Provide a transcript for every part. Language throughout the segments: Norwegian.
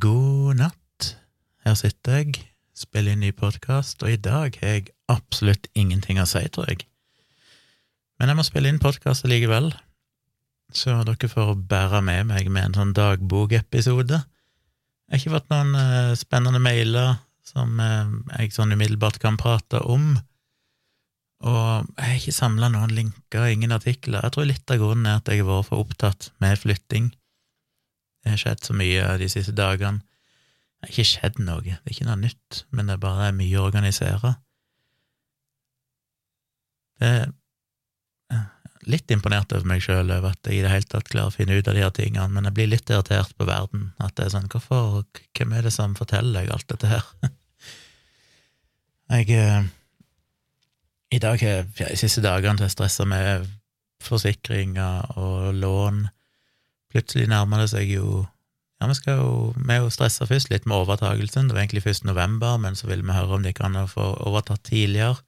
God natt. Her sitter jeg, spiller inn ny podkast, og i dag har jeg absolutt ingenting å si, tror jeg. Men jeg må spille inn podkast likevel, så dere får bære med meg med en sånn dagbokepisode. Jeg har ikke fått noen uh, spennende mailer som uh, jeg sånn umiddelbart kan prate om, og jeg har ikke samla noen linker, ingen artikler. Jeg tror litt av grunnen er at jeg har vært for opptatt med flytting. Det har skjedd så mye de siste dagene. Det har ikke skjedd noe, det er ikke noe nytt, men det er bare mye å organisere. Det er litt imponert over meg sjøl over at jeg i det hele tatt klarer å finne ut av de her tingene, men jeg blir litt irritert på verden. At det er sånn, hvorfor, hvem er det som forteller deg alt dette her? Jeg eh, I dag har jeg de siste dagene stressa med forsikringer og lån Plutselig nærmer det seg jo Ja, vi skal jo Vi er jo stressa først litt med overtagelsen. Det var egentlig 1. november, men så ville vi høre om de kan få overtatt tidligere.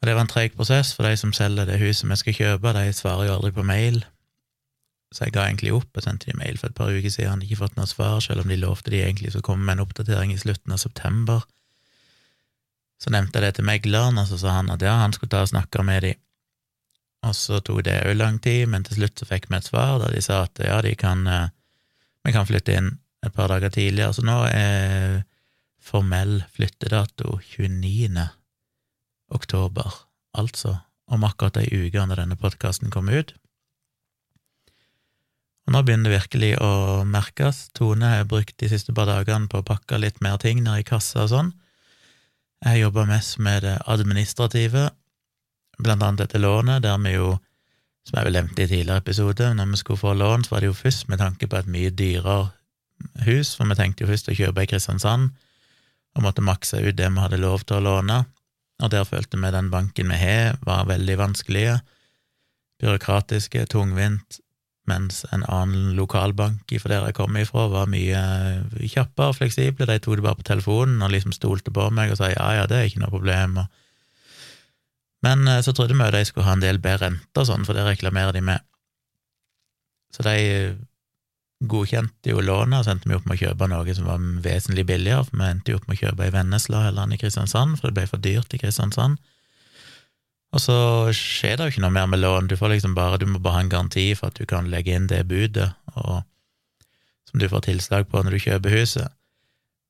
Og det var en treg prosess, for de som selger det huset vi skal kjøpe, de svarer jo aldri på mail. Så jeg ga egentlig opp. Jeg sendte de mail for et par uker siden, hadde ikke fått noe svar, selv om de lovte de egentlig skulle komme med en oppdatering i slutten av september. Så nevnte jeg det til megleren, og så sa han at ja, han skulle ta og snakke med de. Og så tok det òg lang tid, men til slutt så fikk vi et svar der de sa at ja, de kan, eh, vi kan flytte inn et par dager tidligere. Så nå er formell flyttedato 29. oktober, altså om akkurat ei uke når denne podkasten kommer ut. Og nå begynner det virkelig å merkes. Tone har brukt de siste par dagene på å pakke litt mer ting ned i kassa og sånn. Jeg jobba mest med det administrative, blant annet dette lånet, der vi jo, som jeg vel nevnte i tidligere episode, når vi skulle få lån, så var det jo først med tanke på et mye dyrere hus, for vi tenkte jo først å kjøpe i Kristiansand, og måtte makse ut det vi hadde lov til å låne, og der følte vi den banken vi har, var veldig vanskelige, byråkratiske, tungvint, mens en annen lokalbank fra der jeg kom ifra, var mye kjappere og fleksible. De tok det bare på telefonen og liksom stolte på meg og sa ja, ja, det er ikke noe problem. og men eh, så trodde vi jo de skulle ha en del bedre renter og sånn, for det reklamerer de med. Så de eh, godkjente jo lånet og sendte meg opp med å kjøpe noe som var vesentlig billigere, for vi endte jo opp med å kjøpe i Vennesla heller enn i Kristiansand, for det ble for dyrt i Kristiansand. Og så skjer det jo ikke noe mer med lån, du får liksom bare, du må bare ha en garanti for at du kan legge inn det budet og, som du får tilslag på når du kjøper huset.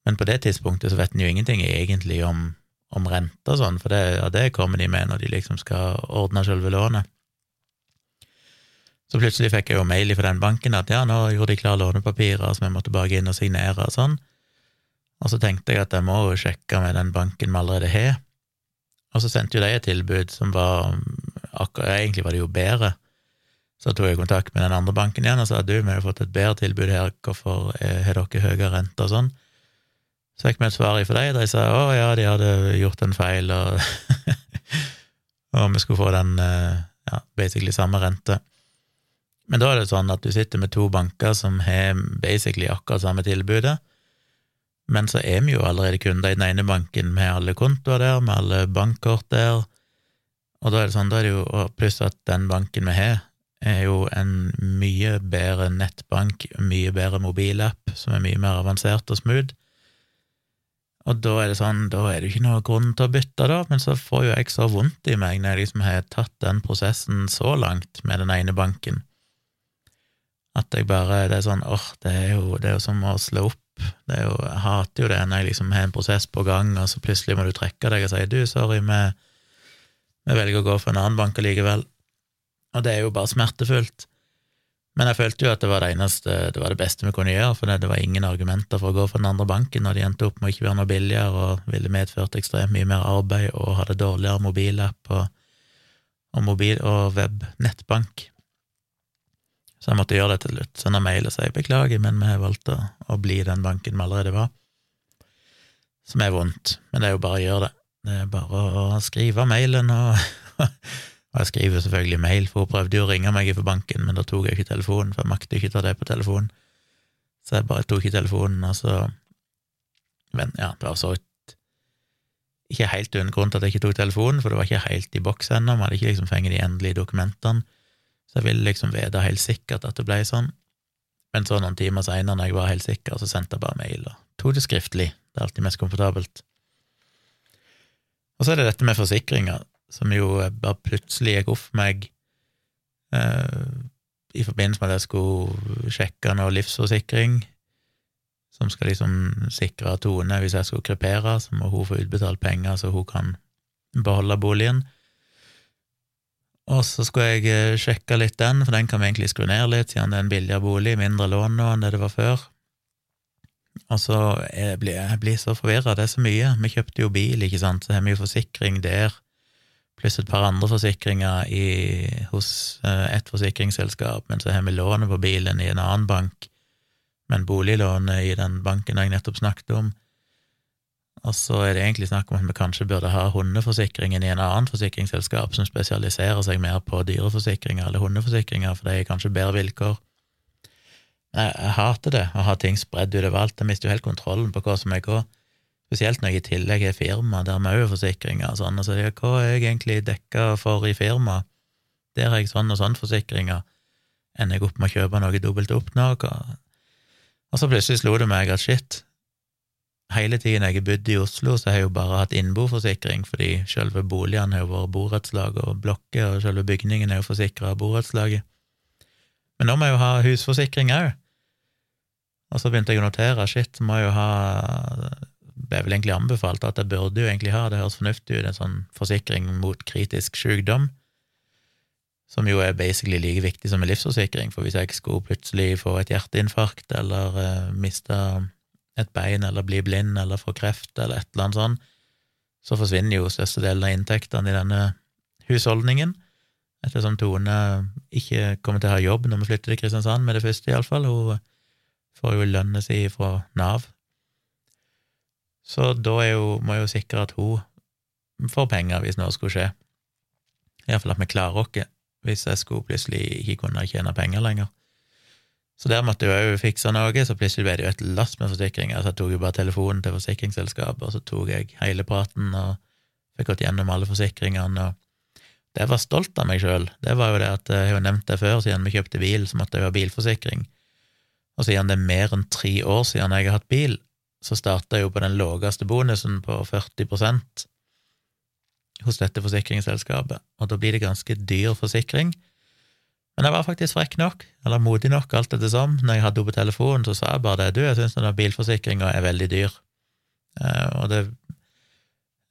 Men på det tidspunktet så vet en jo ingenting egentlig om om rente og sånn, for det, ja, det kommer de med når de liksom skal ordne selve lånet. Så plutselig fikk jeg jo mail fra den banken at ja, nå gjorde de klar lånepapirer som jeg måtte bare inn og signere og sånn. Og så tenkte jeg at jeg må jo sjekke med den banken vi allerede har. Og så sendte jo de et tilbud som var akkurat Egentlig var det jo bedre. Så tok jeg kontakt med den andre banken igjen og sa at du, vi har fått et bedre tilbud her, hvorfor har dere høyere rente og sånn? Så fikk vi et svar fra dem. De sa å ja, de hadde gjort en feil, og, og vi skulle få den eh, ja, basically samme rente. Men da er det sånn at du sitter med to banker som har basically akkurat samme tilbudet, men så er vi jo allerede kunder i den ene banken med alle kontoer der, med alle bankkort der, og da er det sånn, da er det jo, pluss at den banken vi har, er jo en mye bedre nettbank, mye bedre mobilapp, som er mye mer avansert og smooth. Og da er det sånn, da er det jo ikke noe grunn til å bytte, da, men så får jo jeg så vondt i meg når jeg liksom har tatt den prosessen så langt med den ene banken, at jeg bare Det er sånn, åh, det er jo, det er som å slå opp. Det er jo, jeg hater jo det når jeg liksom har en prosess på gang, og så plutselig må du trekke deg og si du, sorry, vi, vi velger å gå for en annen bank allikevel. Og det er jo bare smertefullt. Men jeg følte jo at det var det eneste, det var det beste vi kunne gjøre, for det var ingen argumenter for å gå for den andre banken når de endte opp med å ikke være noe billigere og ville medført ekstremt mye mer arbeid og hadde dårligere mobilapp og, og mobil- og web-nettbank. Så jeg måtte gjøre det til slutt, sende mail og si beklager, men vi har valgt å, å bli den banken vi allerede var. Som er vondt, men det er jo bare å gjøre det. Det er bare å skrive mailen og Og jeg skriver selvfølgelig mail, for hun prøvde jo å ringe meg fra banken, men da tok jeg ikke telefonen, for jeg makter ikke ta det på telefonen. Så jeg bare tok ikke telefonen, og så Men ja, det var så ikke helt uten grunn til at jeg ikke tok telefonen, for det var ikke helt i boks ennå, vi hadde ikke liksom fengt de endelige dokumentene, så jeg ville liksom vite helt sikkert at det ble sånn. Men så noen timer seinere, når jeg var helt sikker, så sendte jeg bare mail og tok det skriftlig. Det er alltid mest komfortabelt. Og så er det dette med forsikringer, som jo bare plutselig gikk opp for meg eh, i forbindelse med at jeg skulle sjekke noe livsforsikring, som skal liksom sikre Tone hvis jeg skulle krepere, så må hun få utbetalt penger så hun kan beholde boligen. Og så skulle jeg eh, sjekke litt den, for den kan vi egentlig skru ned litt, siden det er en billigere bolig, mindre lån nå enn det det var før. Og så jeg blir jeg blir så forvirra, det er så mye. Vi kjøpte jo bil, ikke sant, så har vi jo forsikring der, pluss et par andre forsikringer i, hos eh, et forsikringsselskap, men så har vi lånet på bilen i en annen bank, men boliglånet i den banken jeg nettopp snakket om, og så er det egentlig snakk om at vi kanskje burde ha hundeforsikringen i en annen forsikringsselskap som spesialiserer seg mer på dyreforsikringer eller hundeforsikringer, for det er kanskje bedre vilkår. Jeg, jeg hater det, å ha ting spredd utover alt. Jeg mister jo helt kontrollen på hva som er hva. Spesielt når jeg i tillegg er firma der vi òg har forsikringer og sånn. Altså, hva er jeg egentlig dekka for i firma? Der har jeg sånn og sånn forsikringer. Ender jeg opp med å kjøpe noe dobbelt opp nå? Og så plutselig slo det meg at shit, hele tiden jeg har bodd i Oslo, så har jeg jo bare hatt innboforsikring, fordi selve boligene har jo vært borettslag og blokker, og selve bygningen er jo forsikra av borettslaget. Men nå må jeg jo ha husforsikring òg. Og så begynte jeg å notere, shit, må jeg jo ha Er vel egentlig anbefalt at jeg burde jo egentlig ha, det høres fornuftig ut, en sånn forsikring mot kritisk sykdom, som jo er basically like viktig som en livsforsikring, for hvis jeg skulle plutselig få et hjerteinfarkt eller uh, miste et bein eller bli blind eller få kreft eller et eller annet sånt, så forsvinner jo størstedelen av inntektene i denne husholdningen, ettersom Tone ikke kommer til å ha jobb når vi flytter til Kristiansand med det første, iallfall. Hun får jo lønnet si fra Nav. Så da jo, må jeg jo sikre at hun får penger hvis noe skulle skje. Iallfall at vi klarer oss hvis jeg skulle plutselig ikke kunne tjene penger lenger. Så der måtte jeg jo fikse noe, så plutselig ble det jo et lass med forsikringer, så jeg tok jo bare telefonen til forsikringsselskapet, og så tok jeg hele praten og fikk gått gjennom alle forsikringene, og det var stolt av meg sjøl, det var jo det at jeg har nevnt det før, siden vi kjøpte bil, så måtte jeg ha bilforsikring, og siden det er mer enn tre år siden jeg har hatt bil, så starta jeg jo på den laveste bonusen på 40% hos dette forsikringsselskapet, og da blir det ganske dyr forsikring, men jeg var faktisk frekk nok, eller modig nok, alt etter som. Når jeg hadde henne på telefonen, så sa jeg bare det. Du, jeg syns denne bilforsikringa er veldig dyr. Uh, og det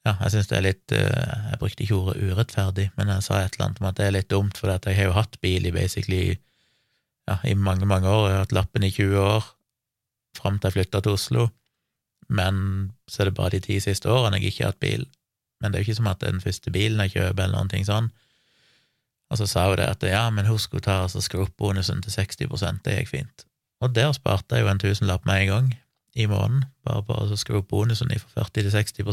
Ja, jeg syns det er litt uh, Jeg brukte ikke ordet urettferdig, men jeg sa et eller annet om at det er litt dumt, for jeg har jo hatt bil i basically ja, i mange, mange år. Jeg har hatt lappen i 20 år, fram til jeg flytta til Oslo. Men så er det bare de ti siste årene jeg ikke har hatt bil. Men det er jo ikke som at det er den første bilen jeg kjøper, eller noen ting sånn. Og så sa hun det at ja, men husk å ta altså skru opp bonusen til 60 det gikk fint. Og der sparte jeg jo en tusenlapp med en gang i måneden, bare på å skru opp bonusen fra 40 til 60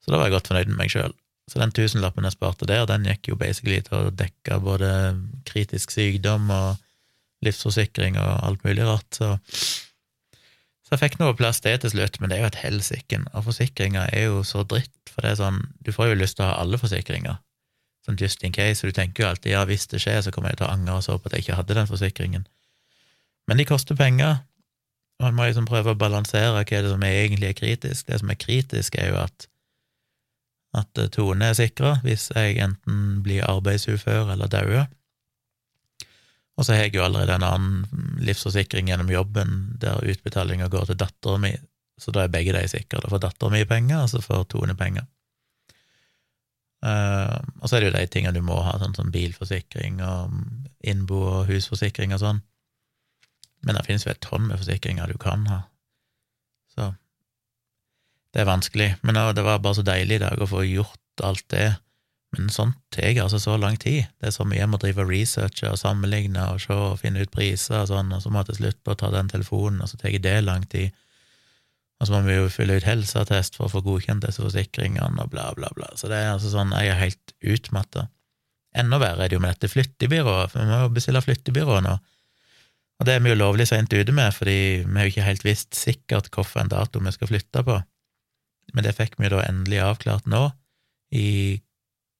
Så da var jeg godt fornøyd med meg sjøl. Så den tusenlappen jeg sparte der, den gikk jo basically til å dekke både kritisk sykdom og livsforsikring og alt mulig rart, så så jeg fikk noe plass det til slutt, men det er jo et helsike. Og forsikringer er jo så dritt, for det er sånn, du får jo lyst til å ha alle forsikringer sånn just in case, og du tenker jo alltid ja, hvis det skjer, så kommer jeg til å angre og så på at jeg ikke hadde den forsikringen. Men de koster penger, og man må liksom prøve å balansere hva det som er egentlig er kritisk. Det som er kritisk, er jo at, at eh, Tone er sikra hvis jeg enten blir arbeidsufør eller dauer. Og så har jeg jo allerede en annen livsforsikring gjennom jobben, der utbetalinga går til dattera mi, så da er begge de sikra. Da får dattera mi penger, og så får Tone penger. Uh, og så er det jo de tingene du må ha, sånn som bilforsikring og innbo- og husforsikring og sånn. Men det finnes jo et tonn med forsikringer du kan ha. Så det er vanskelig. Men det var bare så deilig i dag å få gjort alt det. Men sånt tar altså så lang tid. Det er så mye jeg må drive og researche og sammenligne og se og finne ut priser og sånn, og så må jeg til slutt bare ta den telefonen, og så tar det lang tid. Og så må vi jo fylle ut helseattest for å få godkjent disse forsikringene, og bla, bla, bla. Så det er altså sånn, jeg er helt utmatta. Enda verre er det jo med dette flyttebyrået, for vi må jo bestille flyttebyrå nå. Og det er vi jo lovlig seint ute med, fordi vi har jo ikke helt visst sikkert hvilken dato vi skal flytte på. Men det fikk vi jo da endelig avklart nå, i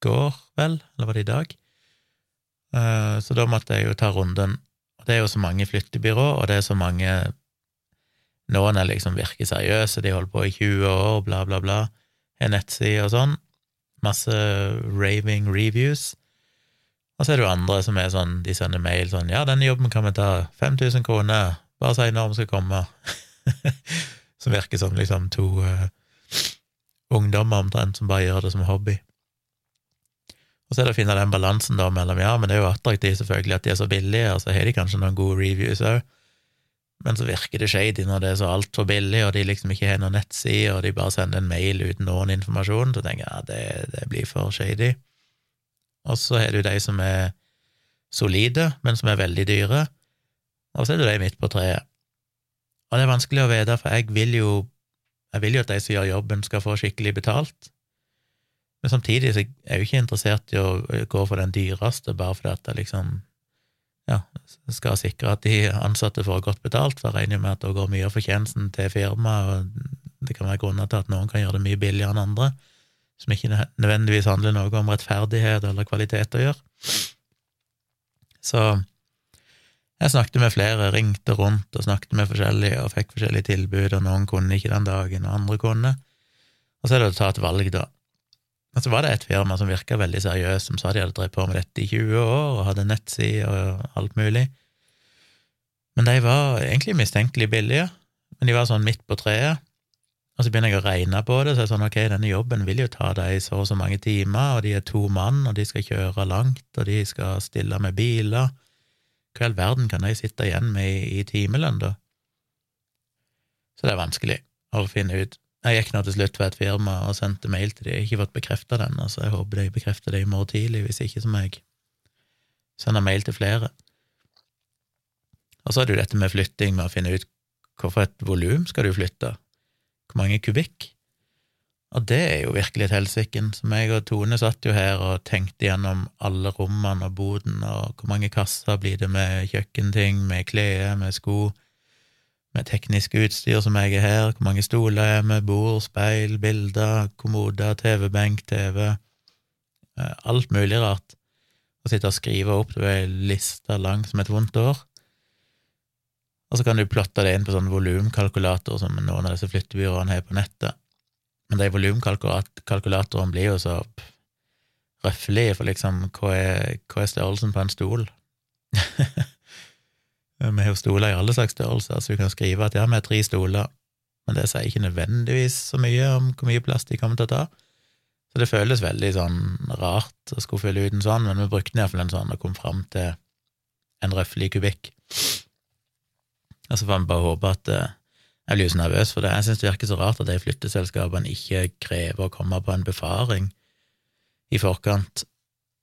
går, vel, eller var det i dag? Eh, så da måtte jeg jo ta runden det er jo så mange flyttebyrå, og det er så mange Noen er liksom virker seriøse, de holder på i 20 år, bla, bla, bla, har nettside og sånn. Masse raving reviews. Og så er det jo andre som er sånn, de sender mail sånn 'Ja, denne jobben kan vi ta. 5000 kroner. Bare si når vi skal komme.' som virker som liksom to uh, ungdommer omtrent som bare gjør det som hobby. Og så er det å finne den balansen da mellom ja, men det er jo attraktivt selvfølgelig at de er så billige, og så har de kanskje noen gode reviews òg, men så virker det shady når det er så altfor billig, og de liksom ikke har noen nettside, og de bare sender en mail uten noen informasjon, så tenker jeg ja, det, det blir for shady. Og så har du de som er solide, men som er veldig dyre, og så er det de midt på treet. Og det er vanskelig å vite, for jeg vil jo jeg vil jo at de som gjør jobben, skal få skikkelig betalt, men samtidig så er jeg jo ikke interessert i å gå for den dyreste bare fordi at jeg liksom ja, skal sikre at de ansatte får godt betalt, for jeg regner med at da går mye av fortjenesten til firmaet, og det kan være grunner til at noen kan gjøre det mye billigere enn andre, som ikke nødvendigvis handler noe om rettferdighet eller kvalitet å gjøre. Så jeg snakket med flere, ringte rundt og snakket med forskjellige og fikk forskjellige tilbud, og noen kunne ikke den dagen, og andre kunne. Og så er det å ta et valg, da. Og så var det et firma som virka veldig seriøst, som sa de hadde drevet på med dette i 20 år og hadde nettside og alt mulig. Men de var egentlig mistenkelig billige, men de var sånn midt på treet. Og så begynner jeg å regne på det, så er det sånn ok, denne jobben vil jo ta deg så og så mange timer, og de er to mann, og de skal kjøre langt, og de skal stille med biler. Hva i all verden kan de sitte igjen med i, i timelønn, da? Så det er vanskelig å finne ut. Jeg gikk nå til slutt ved et firma og sendte mail til dem. Jeg har ikke fått bekrefta den, så jeg håper de bekrefter det i morgen tidlig. Hvis ikke, så må jeg sende mail til flere. Og så er det jo dette med flytting, med å finne ut hvorfor et volum skal du flytte, hvor mange kubikk? Og det er jo virkelig et helsike. Så meg og Tone satt jo her og tenkte gjennom alle rommene og boden, og hvor mange kasser blir det med kjøkkenting, med klær, med sko med teknisk utstyr som jeg er her, hvor mange stoler er med, bord, speil, bilder, kommoder, TV-benk, TV, eh, alt mulig rart. Å sitte og skrive opp det ei liste lang som et vondt år. Og så kan du plotte det inn på sånn volumkalkulator som noen av disse flyttebyråene har på nettet. Men de volumkalkulatorene blir jo så røffelige, for liksom, hva er, hva er størrelsen på en stol? Vi har jo stoler i alle slags størrelser, så vi kan skrive at ja, vi har tre stoler, men det sier ikke nødvendigvis så mye om hvor mye plass de kommer til å ta. Så det føles veldig sånn rart å skulle fylle ut en sånn, men vi brukte iallfall en sånn og kom fram til en røffelig kubikk. Og så får vi bare håpe at eh, Jeg blir jo så nervøs for det. Jeg syns det virker så rart at de flytteselskapene ikke krever å komme på en befaring i forkant.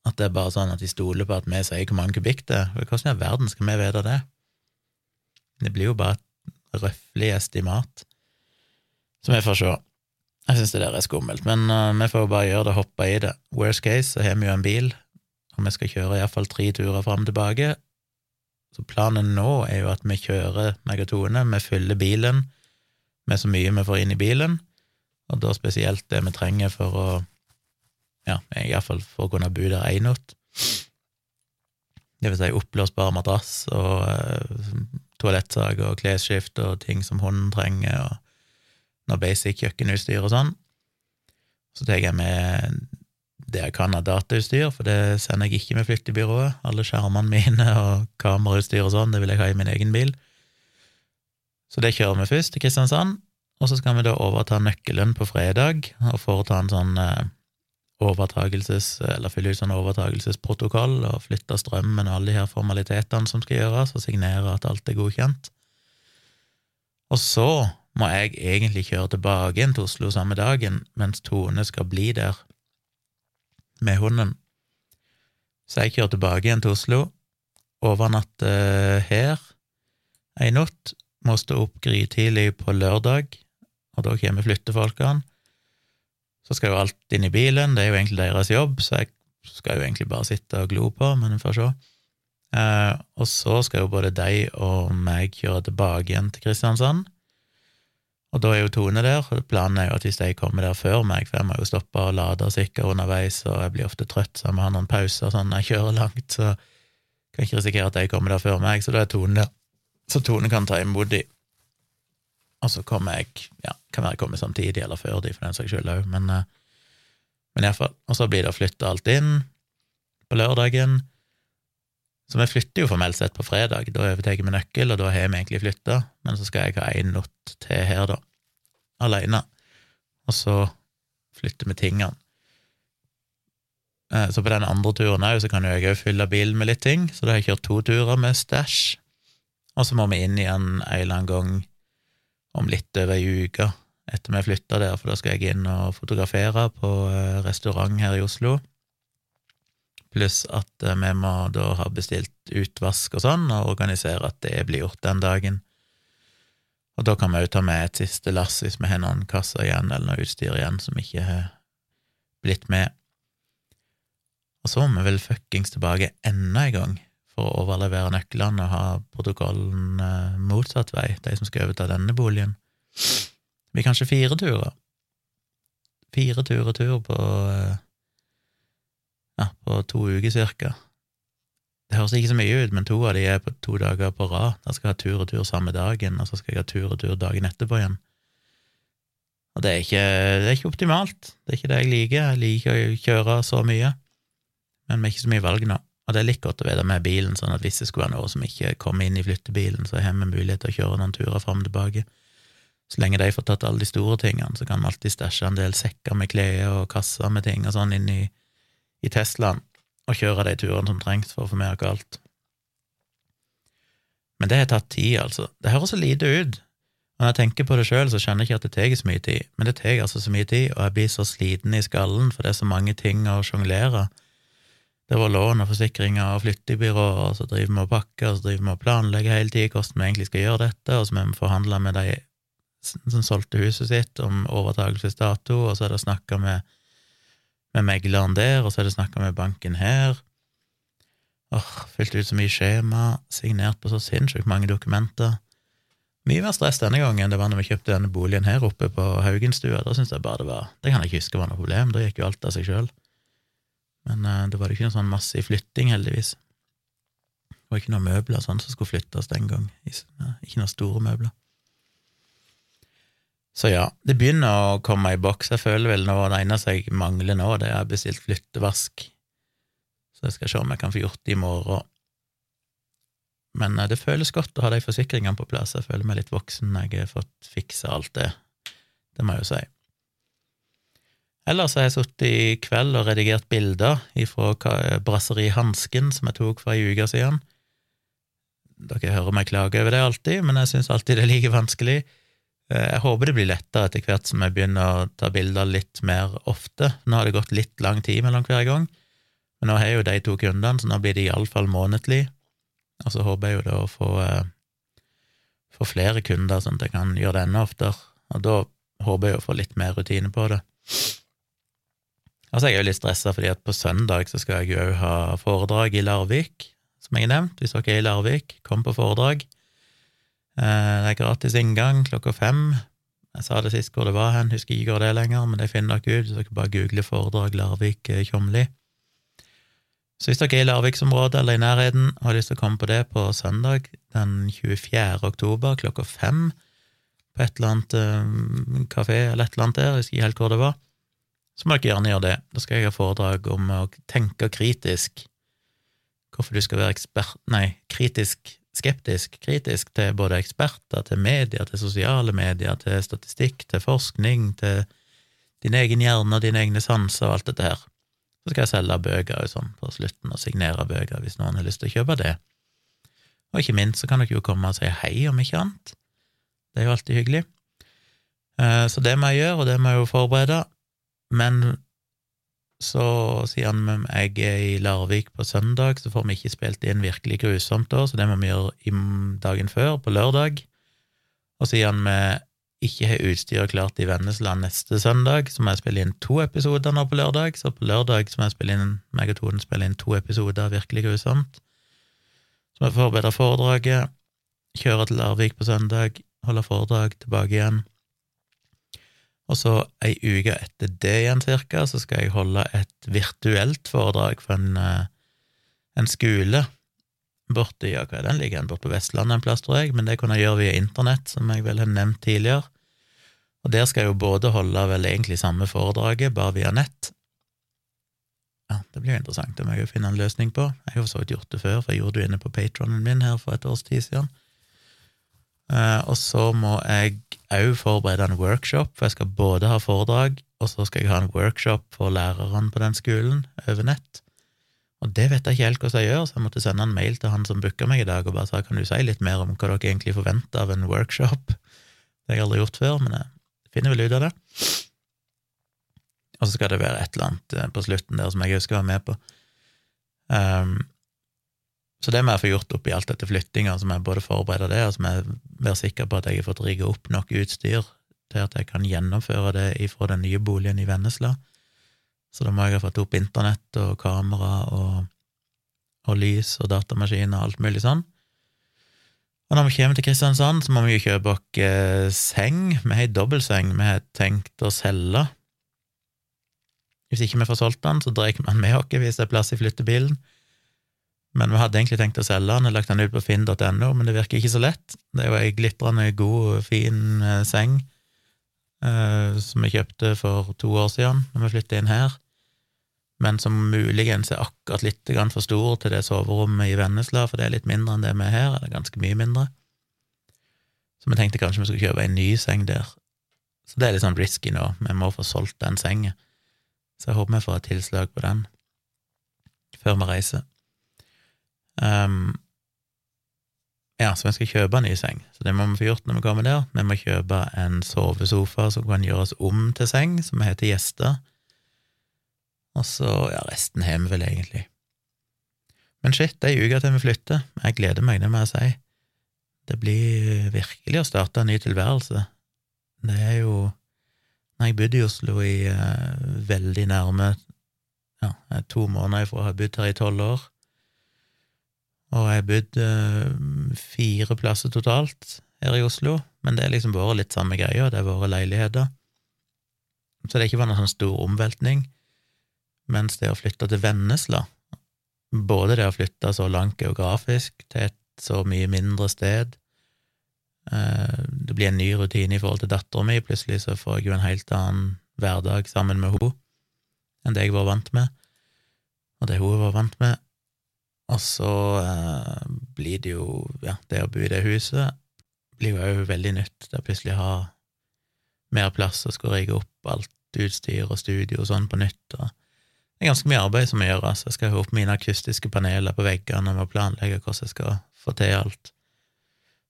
At det er bare sånn at de stoler på at vi sier hvor mange kubikk det er. Hvordan i all verden skal vi vite det? Det blir jo bare et røffelig estimat. Så vi får se. Jeg syns det der er skummelt, men uh, vi får bare gjøre det, hoppe i det. Worst case, så har vi jo en bil, og vi skal kjøre iallfall tre turer fram og tilbake. Så planen nå er jo at vi kjører meg og Tone, vi fyller bilen med så mye vi får inn i bilen, og da spesielt det vi trenger for å ja, iallfall for å kunne bo der én natt. Det vil si oppblåsbar madrass og toalettsag og klesskift og ting som hunden trenger, og noe basic kjøkkenutstyr og sånn. Så tar jeg med det jeg kan av datautstyr, for det sender jeg ikke med flyttebyrået. Alle skjermene mine og kamerautstyr og sånn, det vil jeg ha i min egen bil. Så det kjører vi først til Kristiansand, og så skal vi da overta nøkkelen på fredag og foreta en sånn eh, overtagelses, eller fylle ut sånn overtagelsesprotokoll og flytte strømmen og alle de her formalitetene som skal gjøres, og signere at alt er godkjent. Og så må jeg egentlig kjøre tilbake igjen til Oslo samme dagen, mens Tone skal bli der med hunden. Så jeg kjører tilbake igjen til Oslo, overnatter her ei natt, må stå opp grytidlig på lørdag, og da kommer flyttefolkene så skal jo alt inn i bilen, det er jo egentlig deres jobb, så jeg skal jo egentlig bare sitte og glo på, men vi får se. Eh, og så skal jo både de og meg kjøre tilbake igjen til Kristiansand. Og da er jo Tone der, og planen er jo at hvis de kommer der før meg, for jeg må jo stoppe og lade og underveis, og jeg blir ofte trøtt, så jeg må ha noen pauser sånn når jeg kjører langt, så Kan ikke risikere at de kommer der før meg, så da er Tone der. Så Tone kan ta imot de. Og så kommer jeg Ja, kan være jeg kommer samtidig eller før de, for den saks skyld òg, men, eh, men iallfall. Og så blir det å flytte alt inn på lørdagen. Så vi flytter jo formelt sett på fredag, da overtar vi nøkkel, og da har vi egentlig flytta, men så skal jeg ha én natt til her, da, aleine, og så flytter vi tingene. Eh, så på den andre turen òg, så kan jeg òg fylle bilen med litt ting, så da har jeg kjørt to turer med stæsj, og så må vi inn igjen en eller annen gang om litt over ei uke etter vi flytta der, for da skal jeg inn og fotografere på eh, restaurant her i Oslo. Pluss at eh, vi må da ha bestilt utvask og sånn, og organisere at det blir gjort den dagen. Og da kan vi òg ta med et siste lass hvis vi har noen kasser igjen eller noe utstyr igjen som ikke har blitt med. Og så må vi vel fuckings tilbake enda en gang å overlevere nøklene og ha protokollen eh, motsatt vei, de som skal overta denne boligen. Det blir kanskje fire turer. Fire turer tur på eh, ja, på to uker cirka. Det høres ikke så mye ut, men to av de er på to dager på rad. Da skal jeg ha tur og tur samme dagen, og så skal jeg ha tur og tur dagen etterpå igjen. Og det er ikke, det er ikke optimalt. Det er ikke det jeg liker. Jeg liker å kjøre så mye, men vi har ikke så mye valg nå. Og det er litt godt å vite med bilen, sånn at hvis det skulle være noe som ikke kommer inn i flyttebilen, så har vi mulighet til å kjøre noen turer fram og tilbake. Så lenge de får tatt alle de store tingene, så kan vi alltid stæsje en del sekker med klær og kasser med ting og sånn inn i, i Teslaen, og kjøre de turene som trengs for å få med oss alt. Men det har tatt tid, altså. Det høres så lite ut. Når jeg tenker på det sjøl, så skjønner jeg ikke at det tar så mye tid, men det tar altså så mye tid, og jeg blir så sliten i skallen, for det er så mange ting å sjonglere det var lån og forsikringer og flyttebyråer, og så driver vi og pakker, og så driver vi og planlegger hele tida hvordan vi egentlig skal gjøre dette, og så må vi forhandle med de som solgte huset sitt om overtakelsesdato, og så er det snakka med, med megleren der, og så er det snakka med banken her. Åh, Fylt ut så mye skjema, signert på så sinnssykt mange dokumenter. Mye mer stress denne gangen enn det var når vi kjøpte denne boligen her oppe på Haugenstua. Da syns jeg bare det var Det kan jeg ikke huske var noe problem, da gikk jo alt av seg sjøl. Men uh, det var ikke noe sånn massiv flytting, heldigvis. Det var ikke noen møbler sånn som skulle flyttes den gang. Ikke noen store møbler. Så ja, det begynner å komme i boks. Jeg føler vel nå det eneste jeg mangler nå, det er bestilt flyttevask. Så jeg skal se om jeg kan få gjort det i morgen. Men uh, det føles godt å ha de forsikringene på plass. Jeg føler meg litt voksen jeg har fått fiksa alt det. Det må jeg jo si. Ellers har jeg sittet i kveld og redigert bilder fra Brasseri Hansken, som jeg tok for ei uke siden. Dere hører meg klage over det alltid, men jeg syns alltid det er like vanskelig. Eh, jeg håper det blir lettere etter hvert som jeg begynner å ta bilder litt mer ofte. Nå har det gått litt lang tid mellom hver gang, men nå har jo de to kundene, så nå blir det iallfall månedlig. Og så håper jeg jo da å få, eh, få flere kunder, sånn at jeg kan gjøre det enda oftere. Og da håper jeg å få litt mer rutine på det. Altså, jeg er jo litt stressa fordi at på søndag så skal jeg jo ha foredrag i Larvik, som jeg har nevnt. Hvis dere er i Larvik, kom på foredrag. Eh, det er gratis inngang klokka fem. Jeg sa det sist hvor det var hen, husker ikke hvor det er lenger, men det finner dere ut Så dere bare googler foredrag Larvik eh. Så hvis dere er i Larviksområdet eller i nærheten og har lyst til å komme på det på søndag den 24. oktober klokka fem på et eller annet kafé eller et eller annet der, jeg husker ikke helt hvor det var, så må dere gjerne gjøre det. Da skal jeg ha foredrag om å tenke kritisk. Hvorfor du skal være ekspert Nei, kritisk skeptisk, kritisk til både eksperter, til medier, til sosiale medier, til statistikk, til forskning, til din egen hjerne og dine egne sanser og alt dette her. Så skal jeg selge bøker og sånn på slutten, og signere bøker hvis noen har lyst til å kjøpe det. Og ikke minst så kan dere jo komme og si hei, om ikke annet. Det er jo alltid hyggelig. Eh, så det må jeg gjøre, og det må jeg jo forberede. Men så, sier han at jeg er i Larvik på søndag, så får vi ikke spilt inn virkelig grusomt da, så det må vi gjøre dagen før, på lørdag. Og sier han vi ikke har utstyret klart i Vennesland neste søndag, så må jeg spille inn to episoder nå på lørdag. Så på lørdag så må jeg spille inn, meg og Tone spille inn to episoder virkelig grusomt. Så må jeg forberede foredraget, kjøre til Larvik på søndag, holde foredrag, tilbake igjen. Og så ei uke etter det igjen, cirka, så skal jeg holde et virtuelt foredrag for en, eh, en skole borte ja, hva er den ligger borte på Vestlandet en plass, tror jeg, men det kunne jeg gjøre via internett, som jeg vel har nevnt tidligere. Og der skal jeg jo både holde vel egentlig samme foredraget, bare via nett. Ja, det blir jo interessant, det må jeg jo finne en løsning på. Jeg har jo så vidt gjort det før, for jeg gjorde det inne på patronen min her for et års tid siden. Uh, og så må jeg òg forberede en workshop, for jeg skal både ha foredrag, og så skal jeg ha en workshop for lærerne på den skolen over nett. Og det vet jeg ikke helt hvordan jeg gjør, så jeg måtte sende en mail til han som booka meg i dag, og bare sa kan du si litt mer om hva dere egentlig forventer av en workshop? Det har jeg aldri gjort før, men jeg finner vel ut av det. Og så skal det være et eller annet eh, på slutten der som jeg husker å være med på. Um, så det må jeg få gjort oppi alt dette flyttinga, så må jeg både forberede det, og så må jeg være sikker på at jeg har fått rigga opp nok utstyr til at jeg kan gjennomføre det ifra den nye boligen i Vennesla. Så da må jeg ha fått opp internett og kamera og, og lys og datamaskin og alt mulig sånn. Og når vi kommer til Kristiansand, så må vi jo kjøpe oss eh, seng. Vi har ei dobbeltseng vi har tenkt å selge. Hvis ikke vi får solgt den, så drar man med oss hvis det er plass i flyttebilen. Men vi hadde egentlig tenkt å selge den, og lagt den ut på finn.no, men det virker ikke så lett. Det er jo ei glitrende god, fin eh, seng eh, som vi kjøpte for to år siden, når vi flyttet inn her, men som muligens er akkurat litt for stor til det soverommet i Vennesla, for det er litt mindre enn det vi er her, eller ganske mye mindre. Så vi tenkte kanskje vi skulle kjøpe en ny seng der. Så det er litt sånn risky nå, vi må få solgt den sengen. Så jeg håper vi får et tilslag på den før vi reiser. Um, ja, så vi skal kjøpe en ny seng, så det må vi få gjort når vi kommer der. Vi må kjøpe en sovesofa som kan gjøres om til seng, som heter Gjester. Og så, ja, resten har vi vel egentlig. Men shit, det er ei uke til vi flytter. Jeg gleder meg, det må jeg si. Det blir virkelig å starte en ny tilværelse. Det er jo jeg bodde i Oslo i uh, veldig nærme ja, to måneder ifra å ha bodd her i tolv år, og jeg har bodd uh, fire plasser totalt her i Oslo, men det er liksom vært litt samme greia, det har vært leiligheter. Så det har ikke vært noen sånn stor omveltning. Mens det å flytte til Vennesla, både det å flytte så langt geografisk til et så mye mindre sted uh, Det blir en ny rutine i forhold til dattera mi, plutselig så får jeg jo en helt annen hverdag sammen med henne enn det jeg var vant med, og det hun var vant med. Og så eh, blir det jo Ja, det å bo i det huset blir jo òg veldig nytt. Det å plutselig ha mer plass og skulle rigge opp alt utstyr og studio og sånn på nytt. og det er ganske mye arbeid som må gjøres. Jeg skal ha opp mine akustiske paneler på veggene og planlegge hvordan jeg skal få til alt.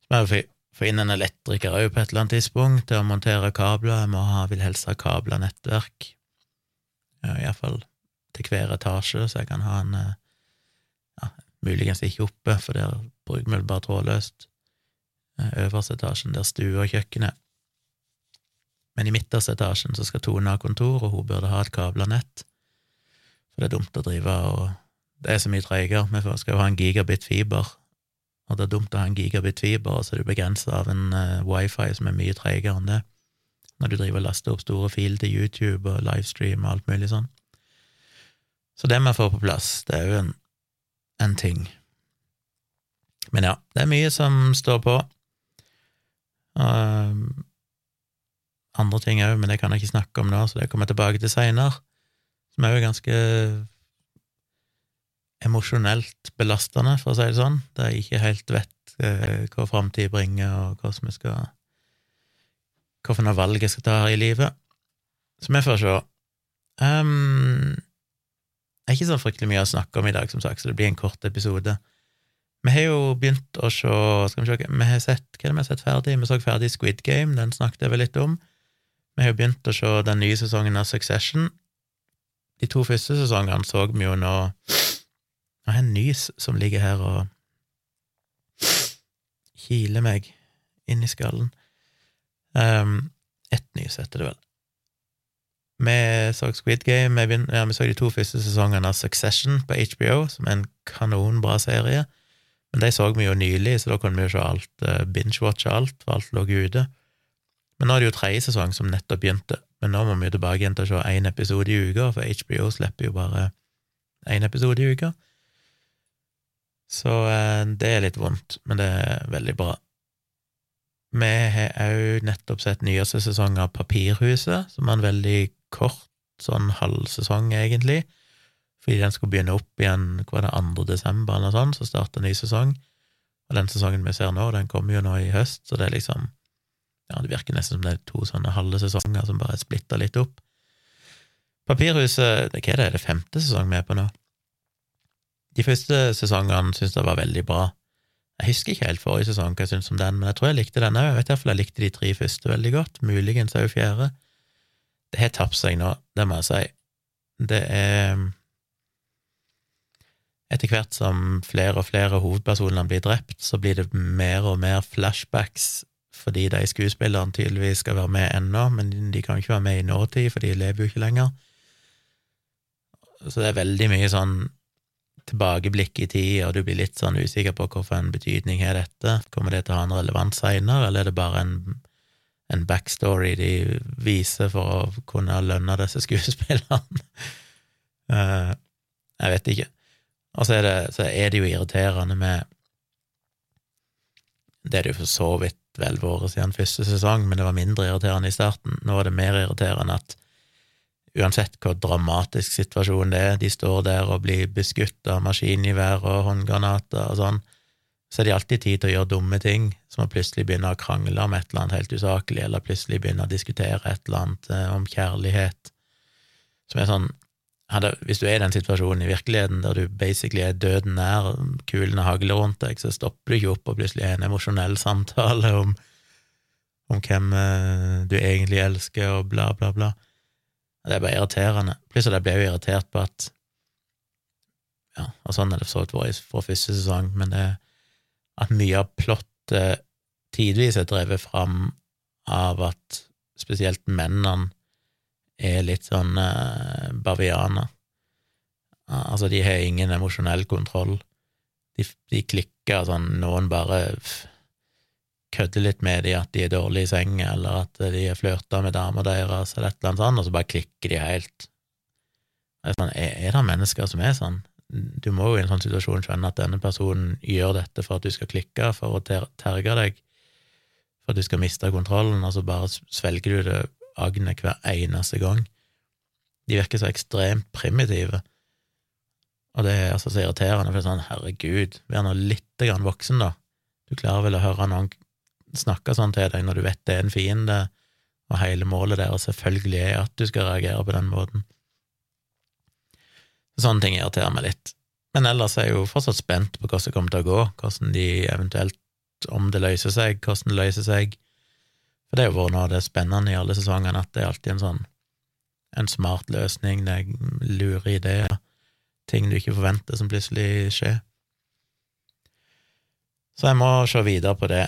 Så må jeg få inn en elektriker òg på et eller annet tidspunkt til å montere kabler. Jeg må ha, vil helst ha kabla nettverk, iallfall til hver etasje, så jeg kan ha en eh, Muligens ikke oppe, for der bruker vi bare trådløst. Eh, øverste etasjen, der stue og kjøkkenet. Men i midterste etasjen så skal Tone ha kontor, og hun burde ha et kabla nett. For det er dumt å drive og Det er så mye treigere. Vi skal jo ha en gigabit fiber, og det er dumt å ha en gigabit fiber, og så er du begrensa av en uh, wifi som er mye treigere enn det, når du driver og laster opp store filer til YouTube og livestream og alt mulig sånn. Så det vi får på plass. Det er jo en en ting. Men ja, det er mye som står på. Uh, andre ting òg, men det kan jeg ikke snakke om nå, så det kommer jeg tilbake til seinere. Som er jo ganske emosjonelt belastende, for å si det sånn, da jeg ikke helt vet uh, hva framtid bringer, og hva som skal Hvilke valg jeg skal ta her i livet. Så vi får se. Um, er ikke så fryktelig mye å snakke om i dag, som sagt, så det blir en kort episode. Vi har jo begynt å se Skal vi se, vi har sett, Hva er det vi har sett ferdig? Vi så ferdig Squid Game, den snakket jeg vel litt om. Vi har jo begynt å se den nye sesongen av Succession. De to første sesongene så vi jo nå Nå har jeg en nys som ligger her og kiler meg inn i skallen. Um, ett nys heter det vel. Vi så Squid Game, vi, ja, vi så de to første sesongene av Succession på HBO, som er en kanonbra serie. Men de så vi jo nylig, så da kunne vi jo se alt, uh, binge-watche alt, for alt lå ute. Men nå er det jo tredje sesong som nettopp begynte, men nå må vi jo tilbake igjen til å se én episode i uka, for HBO slipper jo bare én episode i uka. Så eh, det er litt vondt, men det er veldig bra. Vi har òg nettopp sett nyeste sesong av Papirhuset, som er en veldig kort sånn halvsesong, egentlig, fordi den skulle begynne opp igjen hva er det, 2. desember eller noe sånt, så starta ny sesong. Og den sesongen vi ser nå, den kommer jo nå i høst, så det er liksom Ja, det virker nesten som det er to sånne halve sesonger som bare er splitta litt opp. Papirhuset, hva er det, er det femte sesong vi er på nå? De første sesongene syntes jeg var veldig bra. Jeg husker ikke helt forrige sesong hva jeg syntes om den, men jeg tror jeg likte den òg. Jeg vet iallfall jeg likte de tre første veldig godt, muligens òg fjerde. Det har tapt seg nå, det må jeg si. Det er Etter hvert som flere og flere hovedpersoner blir drept, så blir det mer og mer flashbacks fordi de skuespillerne tydeligvis skal være med ennå, men de kan ikke være med i nåtid, for de lever jo ikke lenger. Så det er veldig mye sånn tilbakeblikk i tid, og du blir litt sånn usikker på hvorfor en betydning har dette, kommer det til å ha en relevans seinere, eller er det bare en, en, backstory de viser for å kunne lønne disse skuespillerne? uh, jeg vet ikke. Og så er, det, så er det jo irriterende med Det er det jo for så vidt vel vært siden første sesong, men det var mindre irriterende i starten. Nå er det mer irriterende at uansett hvor dramatisk situasjonen det er, de står der og blir beskutt av maskingevær og håndgranater og sånn, så er det alltid tid til å gjøre dumme ting, som å plutselig begynne å krangle om et eller annet helt usaklig, eller plutselig begynne å diskutere et eller annet eh, om kjærlighet, som er sånn Hvis du er i den situasjonen i virkeligheten der du basically er døden nær, kulene hagler rundt deg, så stopper du ikke opp og plutselig er en emosjonell samtale om, om hvem eh, du egentlig elsker, og bla, bla, bla. Det er bare irriterende. Plutselig ble jeg jo irritert på at Ja, og sånn er det for så vidt vært fra første sesong, men det at mye av plottet tidvis er drevet fram av at spesielt mennene er litt sånn uh, bavianer. Altså, de har ingen emosjonell kontroll. De, de klikker sånn, noen bare kødder litt med dem at de er dårlige i seng, eller at de har flørta med dama deres, eller et eller annet sånt, og så bare klikker de helt. Er, sånn, er, er, det mennesker som er sånn? Du må jo i en sånn situasjon skjønne at denne personen gjør dette for at du skal klikke, for å ter terge deg, for at du skal miste kontrollen, og så bare svelger du det agnet hver eneste gang. De virker så ekstremt primitive, og det er altså så irriterende, for det er sånn, herregud, vær nå lite grann voksen, da. Du klarer vel å høre noen snakke sånn til deg når du vet det er en fiende, og hele målet deres selvfølgelig er at du skal reagere på den måten. Sånne ting irriterer meg litt. Men ellers er jeg jo fortsatt spent på hvordan det kommer til å gå, hvordan de eventuelt, om det løser seg, hvordan det løser seg. For det jo vært noe av det spennende i alle sesongene, at det er alltid en sånn en smart løsning, det er lure ideer, ting du ikke forventer som plutselig skjer. Så jeg må se videre på det.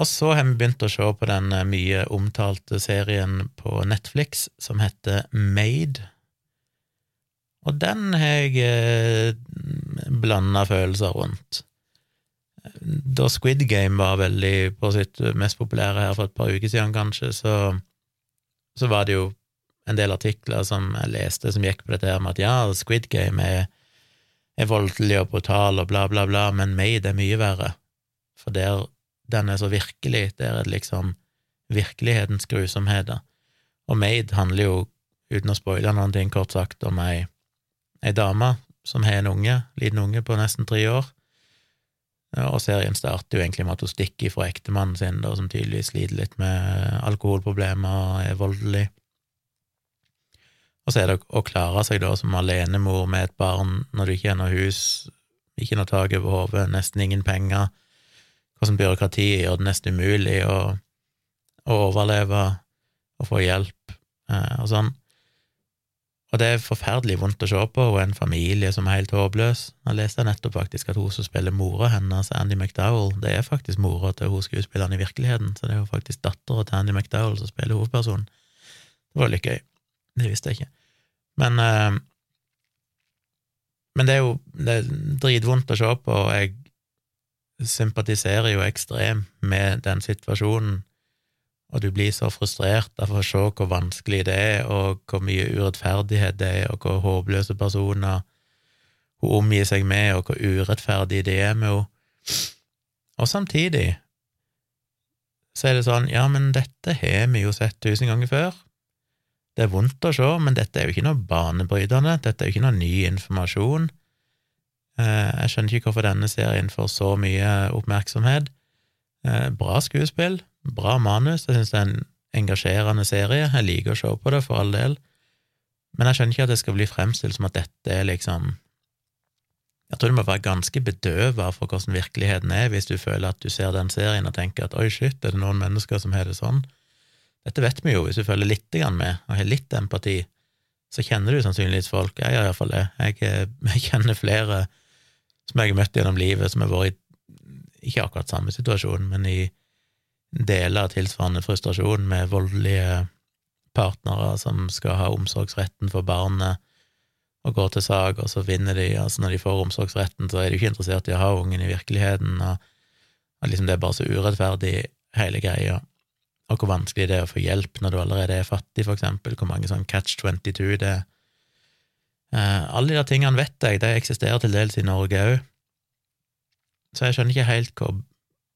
Og så har vi begynt å se på den eh, mye omtalte serien på Netflix som heter Made. Og den har jeg eh, blanda følelser rundt. Da Squid Game var veldig på sitt mest populære her for et par uker siden, kanskje, så, så var det jo en del artikler som jeg leste som gikk på dette her med at ja, Squid Game er, er voldelig og brutal og bla, bla, bla, men Made er mye verre, for der den er så virkelig, der er det liksom virkelighetens grusomheter. Og Made handler jo, uten å spoile noen ting, kort sagt, om ei, ei dame som har en unge, liten unge på nesten tre år, og serien starter jo egentlig med at hun stikker fra ektemannen sin, da, som tydeligvis sliter litt med alkoholproblemer og er voldelig. Og så er det å klare seg da som alenemor med et barn når du ikke har noe hus, ikke noe tak over hodet, nesten ingen penger, hvordan byråkratiet gjør det nesten umulig å, å overleve og få hjelp eh, og sånn. Og det er forferdelig vondt å se på, og en familie som er helt håpløs. Jeg leste nettopp faktisk at hun som spiller mora hennes, Andy McDowell, det er faktisk mora til hun skuespilleren i virkeligheten, så det er jo faktisk dattera til Andy McDowell som spiller hovedpersonen. Det var litt gøy. Det visste jeg ikke. Men øh, Men det er jo det er dritvondt å se på, og jeg sympatiserer jo ekstremt med den situasjonen, og du blir så frustrert av å se hvor vanskelig det er, og hvor mye urettferdighet det er, og hvor håpløse personer hun omgir seg med, og hvor urettferdig det er med henne. Og samtidig så er det sånn, ja, men dette har vi jo sett tusen ganger før. Det er vondt å se, men dette er jo ikke noe banebrytende, dette er jo ikke noe ny informasjon. Eh, jeg skjønner ikke hvorfor denne serien får så mye oppmerksomhet. Eh, bra skuespill, bra manus, jeg synes det er en engasjerende serie, jeg liker å se på det, for all del, men jeg skjønner ikke at det skal bli fremstilt som at dette er liksom Jeg tror du må være ganske bedøva for hvordan virkeligheten er hvis du føler at du ser den serien og tenker at oi, shit, er det noen mennesker som har det sånn? Dette vet vi jo, hvis du følger litt med og har litt empati, så kjenner du sannsynligvis folk, jeg gjør iallfall det, jeg, jeg kjenner flere som jeg har møtt gjennom livet, som har vært i ikke akkurat samme situasjon, men i deler tilsvarende frustrasjon med voldelige partnere som skal ha omsorgsretten for barnet, og går til sak, og så vinner de. altså Når de får omsorgsretten, så er de ikke interessert i å ha ungen i virkeligheten, og, og liksom det er bare så urettferdig, hele greia. Og hvor vanskelig det er å få hjelp når du allerede er fattig, for eksempel, hvor mange sånn catch 22 det er. Eh, alle de der tingene vet jeg, de eksisterer til dels i Norge òg, så jeg skjønner ikke helt hvor,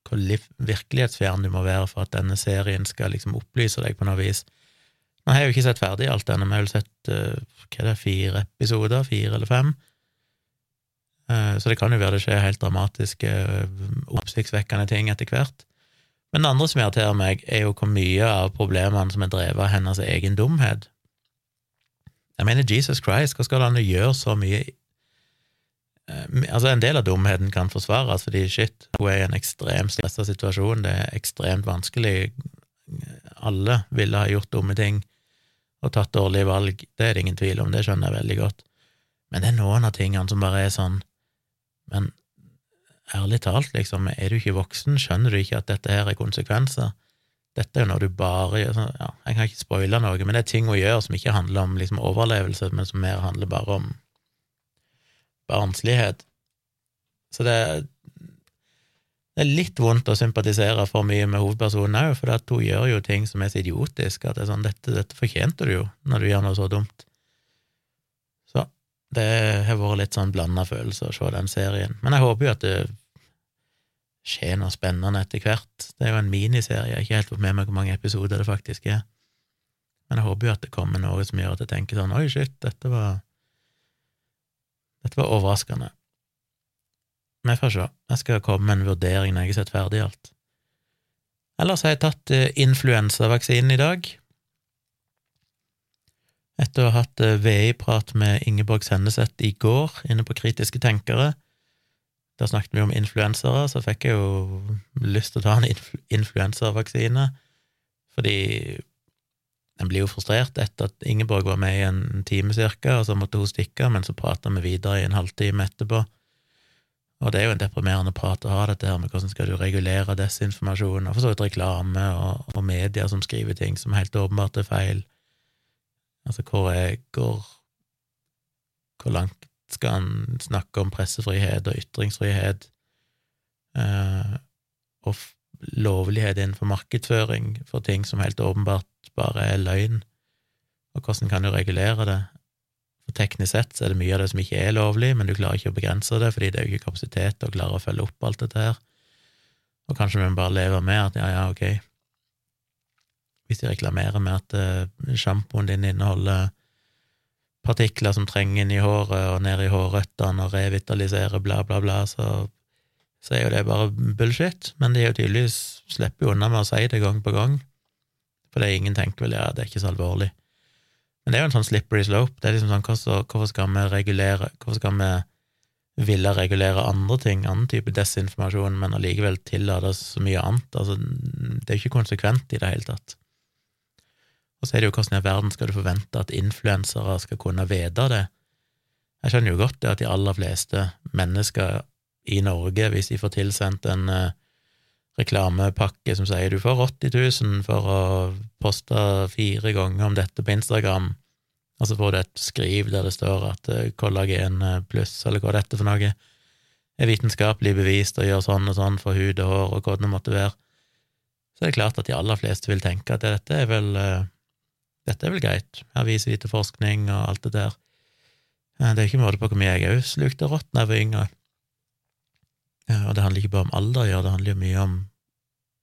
hvor virkelighetsfjern du må være for at denne serien skal liksom opplyse deg på noe vis. Nå har jeg jo ikke sett ferdig alt ennå, vi har vel sett uh, hva er det, fire episoder, fire eller fem. Uh, så det kan jo være det skjer helt dramatiske, uh, oppsiktsvekkende ting etter hvert. Men det andre som irriterer meg, er jo hvor mye av problemene som er drevet av hennes egen dumhet. Jeg mener, Jesus Christ, hva skal han gjøre så mye Altså, en del av dumheten kan forsvares, fordi shit, hun er i en ekstremt stressa situasjon, det er ekstremt vanskelig, alle ville ha gjort dumme ting, og tatt dårlige valg, det er det ingen tvil om, det skjønner jeg veldig godt. Men det er noen av tingene som bare er sånn Men ærlig talt, liksom, er du ikke voksen, skjønner du ikke at dette her er konsekvenser? Dette er jo noe du bare gjør sånn, ja, Jeg kan ikke spoile noe, men det er ting hun gjør som ikke handler om liksom, overlevelse, men som mer handler bare om barnslighet. Så det, det er litt vondt å sympatisere for mye med hovedpersonen òg, for at hun gjør jo ting som er så idiotisk at det er sånn, dette, dette fortjente du jo, når du gjør noe så dumt. Så det har vært litt sånn blanda følelse å se den serien. Men jeg håper jo at det skjer noe spennende etter hvert. Det er jo en miniserie, jeg har ikke helt fått med meg hvor mange episoder det faktisk er. Men jeg håper jo at det kommer noe som gjør at jeg tenker sånn oi, shit, dette var Dette var overraskende. Vi får se. Jeg skal komme med en vurdering når jeg har sett ferdig alt. Ellers har jeg tatt eh, influensavaksinen i dag. Etter å ha hatt eh, VI-prat med Ingeborg Senneset i går inne på Kritiske tenkere. Der snakket vi om influensere, så fikk jeg jo lyst til å ta en influ influensavaksine, fordi en blir jo frustrert etter at Ingeborg var med i en time cirka, og så måtte hun stikke, men så prata vi videre i en halvtime etterpå. Og det er jo en deprimerende prat å ha, dette her med hvordan skal du regulere desinformasjon, og for så vidt reklame og, og medier som skriver ting som helt åpenbart er feil. Altså, hvor er hvor, hvor langt skal en snakke om pressefrihet og ytringsfrihet, eh, og lovlighet innenfor markedsføring for ting som helt åpenbart bare er løgn, og hvordan kan du regulere det? For teknisk sett så er det mye av det som ikke er lovlig, men du klarer ikke å begrense det, fordi det er jo ikke kapasitet til å klare å følge opp alt dette her. Og kanskje vi bare lever med at ja, ja, ok, hvis de reklamerer med at uh, sjampoen din inneholder partikler som trenger inn i håret og ned i hårrøttene og revitaliserer, bla, bla, bla, så, så er jo det bare bullshit. Men de er jo tydeligvis slipper unna med å si det gang på gang, for det er ingen tenker vel ja, det er ikke så alvorlig. Men det er jo en sånn slippery slope. Det er liksom sånn, Hvorfor skal vi regulere Hvorfor skal vi ville regulere andre ting, annen type desinformasjon, men allikevel tillate så mye annet? Altså, det er jo ikke konsekvent i det hele tatt. Og så er det jo hvordan i verden skal du forvente at influensere skal kunne vite det? Jeg skjønner jo godt det at de aller fleste mennesker i Norge, hvis de får tilsendt en uh, reklamepakke som sier du får 80 000 for å poste fire ganger om dette på Instagram, og så får du et skriv der det står at eh, kollagen pluss, eller hva dette for noe, er vitenskapelig bevist og gjør sånn og sånn for hud og hår og hva det måtte være, så er det klart at de aller fleste vil tenke at dette er vel, eh, dette er vel greit, her viser de til forskning og alt det der. Eh, Det er ikke måte på hvor mye jeg òg slukte rått da jeg var yngre. Eh, Og det handler ikke bare om alder å gjøre, det handler jo mye om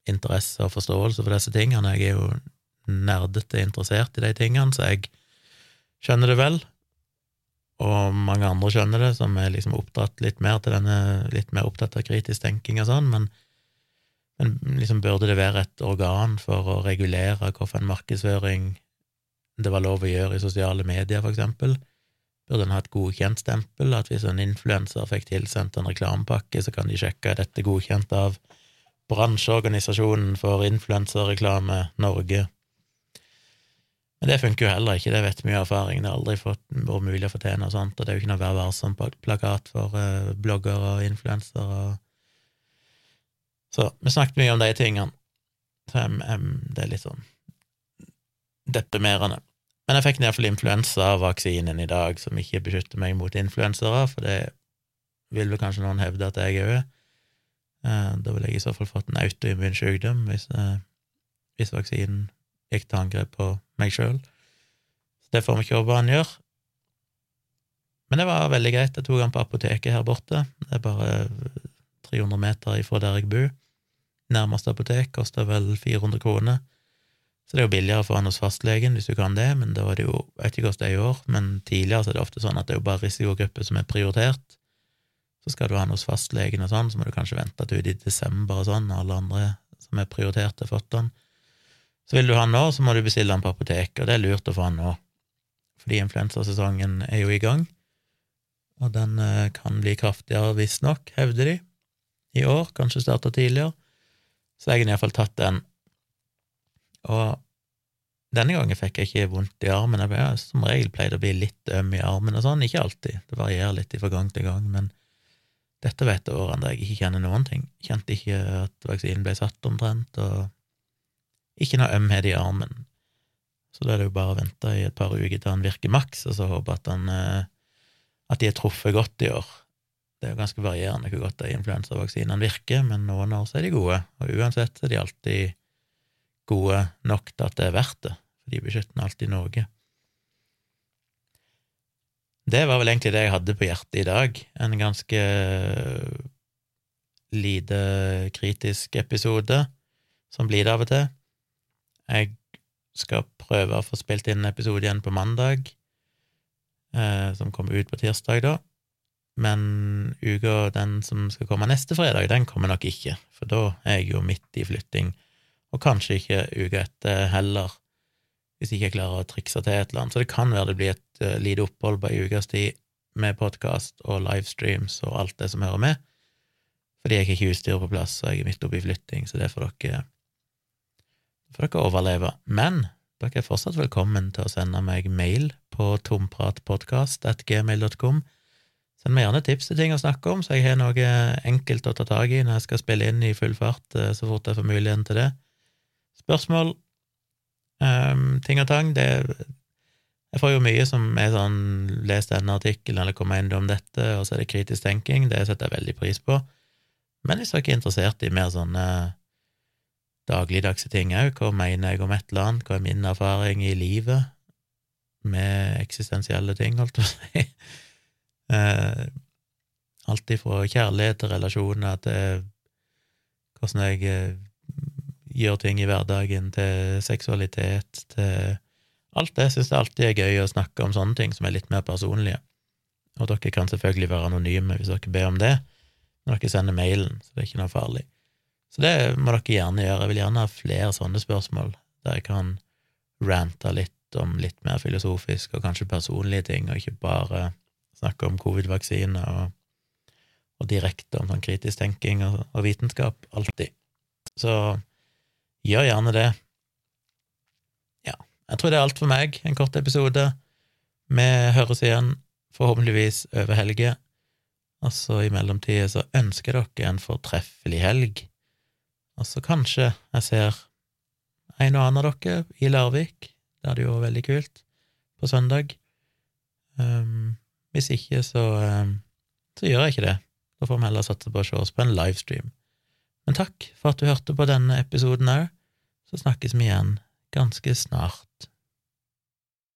interesse og forståelse for disse tingene. Jeg er jo nerdete interessert i de tingene, så jeg skjønner det vel. Og mange andre skjønner det, som er liksom oppdratt litt mer til denne, litt mer opptatt av kritisk tenking og sånn, men, men liksom burde det være et organ for å regulere hvilken markedsføring det var lov å gjøre i sosiale medier, for eksempel? Burde en ha et godkjentstempel, at hvis en influenser fikk tilsendt en reklamepakke, så kan de sjekke er dette godkjent av bransjeorganisasjonen for influenserreklame Norge. Men det funker jo heller ikke, det vet vi av erfaring, det har aldri fått, vært mulig å få til noe sånt, og det er jo ikke noe Vær varsom-plakat for uh, bloggere og influensere. Så vi snakket mye om de tingene, så um, det er litt sånn deprimerende. Men jeg fikk iallfall influensavaksinen i dag, som ikke beskytter meg mot influensere, for det vil vel kanskje noen hevde at jeg òg er. Eh, Da ville jeg i så fall fått en autoimmun sykdom hvis, eh, hvis vaksinen gikk til angrep på meg sjøl. Det får vi ikke håpe han gjør. Men det var veldig greit. Jeg tok han på apoteket her borte. Det er bare 300 meter ifra der jeg bor. Nærmeste apotek koster vel 400 kroner. Så det er jo billigere for han hos fastlegen hvis du kan det, men da var det jo, jeg vet ikke hvordan det er i år, men tidligere så er det ofte sånn at det er jo bare risikogrupper som er prioritert. Så skal du ha han hos fastlegen og sånn, så må du kanskje vente til ut i desember og sånn, når alle andre som er prioritert, har fått han. Så vil du ha han nå, så må du bestille han på apoteket, og det er lurt å få han nå, fordi influensasesongen er jo i gang, og den eh, kan bli kraftigere visstnok, hevder de, i år, kanskje starta tidligere, så jeg har iallfall tatt den og denne gangen fikk jeg ikke vondt i armen. Jeg ble, som regel pleide å bli litt øm i armen og sånn, ikke alltid, det varierer litt fra gang til gang, men dette var et av årene der jeg ikke kjenner noen ting. Kjente ikke at vaksinen ble satt omtrent, og ikke noe ømhet i armen. Så da er det jo bare å vente i et par uker til han virker maks, og så håpe at, han, eh, at de er truffet godt i år. Det er jo ganske varierende hvor godt de influensavaksinene virker, men noen år så er de gode, og uansett er de alltid gode nok til at det er verdt det, for de beskytter alltid Norge. Det var vel egentlig det jeg hadde på hjertet i dag, en ganske lite kritisk episode, som blir det av og til. Jeg skal prøve å få spilt inn en episode igjen på mandag, eh, som kommer ut på tirsdag, da. Men uka, den som skal komme neste fredag, den kommer nok ikke, for da er jeg jo midt i flytting og kanskje ikke uka etter heller, hvis ikke klarer å trikse til et eller annet. Så det kan være det blir et uh, lite opphold på ei ukes tid med podkast og livestreams og alt det som hører med, fordi jeg har ikke utstyret på plass, og jeg er midt oppe i flytting, så det får dere, får dere overleve. Men dere er fortsatt velkommen til å sende meg mail på tompratpodkast.gmail.com. Send meg gjerne tips til ting å snakke om, så jeg har noe enkelt å ta tak i når jeg skal spille inn i full fart, eh, så fort jeg får muligheten til det spørsmål, um, ting og tang. Det, jeg får jo mye som er sånn Les denne artikkelen, eller kom inn om dette, og så er det kritisk tenking. Det setter jeg veldig pris på. Men dere er interessert i mer sånne dagligdagse ting òg, hva mener jeg om et eller annet, hva er min erfaring i livet med eksistensielle ting, holdt jeg på å si? Uh, alt ifra kjærlighet til relasjoner til hvordan jeg eh, gjør ting i hverdagen, til seksualitet, til alt det. Jeg syns det alltid er gøy å snakke om sånne ting som er litt mer personlige. Og dere kan selvfølgelig være anonyme hvis dere ber om det, når dere sender mailen, så det er ikke noe farlig. Så det må dere gjerne gjøre. Jeg vil gjerne ha flere sånne spørsmål, der jeg kan rante litt om litt mer filosofisk og kanskje personlige ting, og ikke bare snakke om covid-vaksine og, og, direkte om sånn kritisk tenking og, og vitenskap, alltid. Så gjør gjerne det. Ja, jeg tror det er alt for meg, en kort episode. Vi høres igjen forhåpentligvis over helga. og så i mellomtida så ønsker dere en fortreffelig helg, og så kanskje jeg ser en og annen av dere i Larvik, det hadde jo vært veldig kult, på søndag. Um, hvis ikke, så, um, så gjør jeg ikke det. Da får vi heller satse på å se oss på en livestream. Men takk for at du hørte på denne episoden òg. Så snakkes vi igjen ganske snart.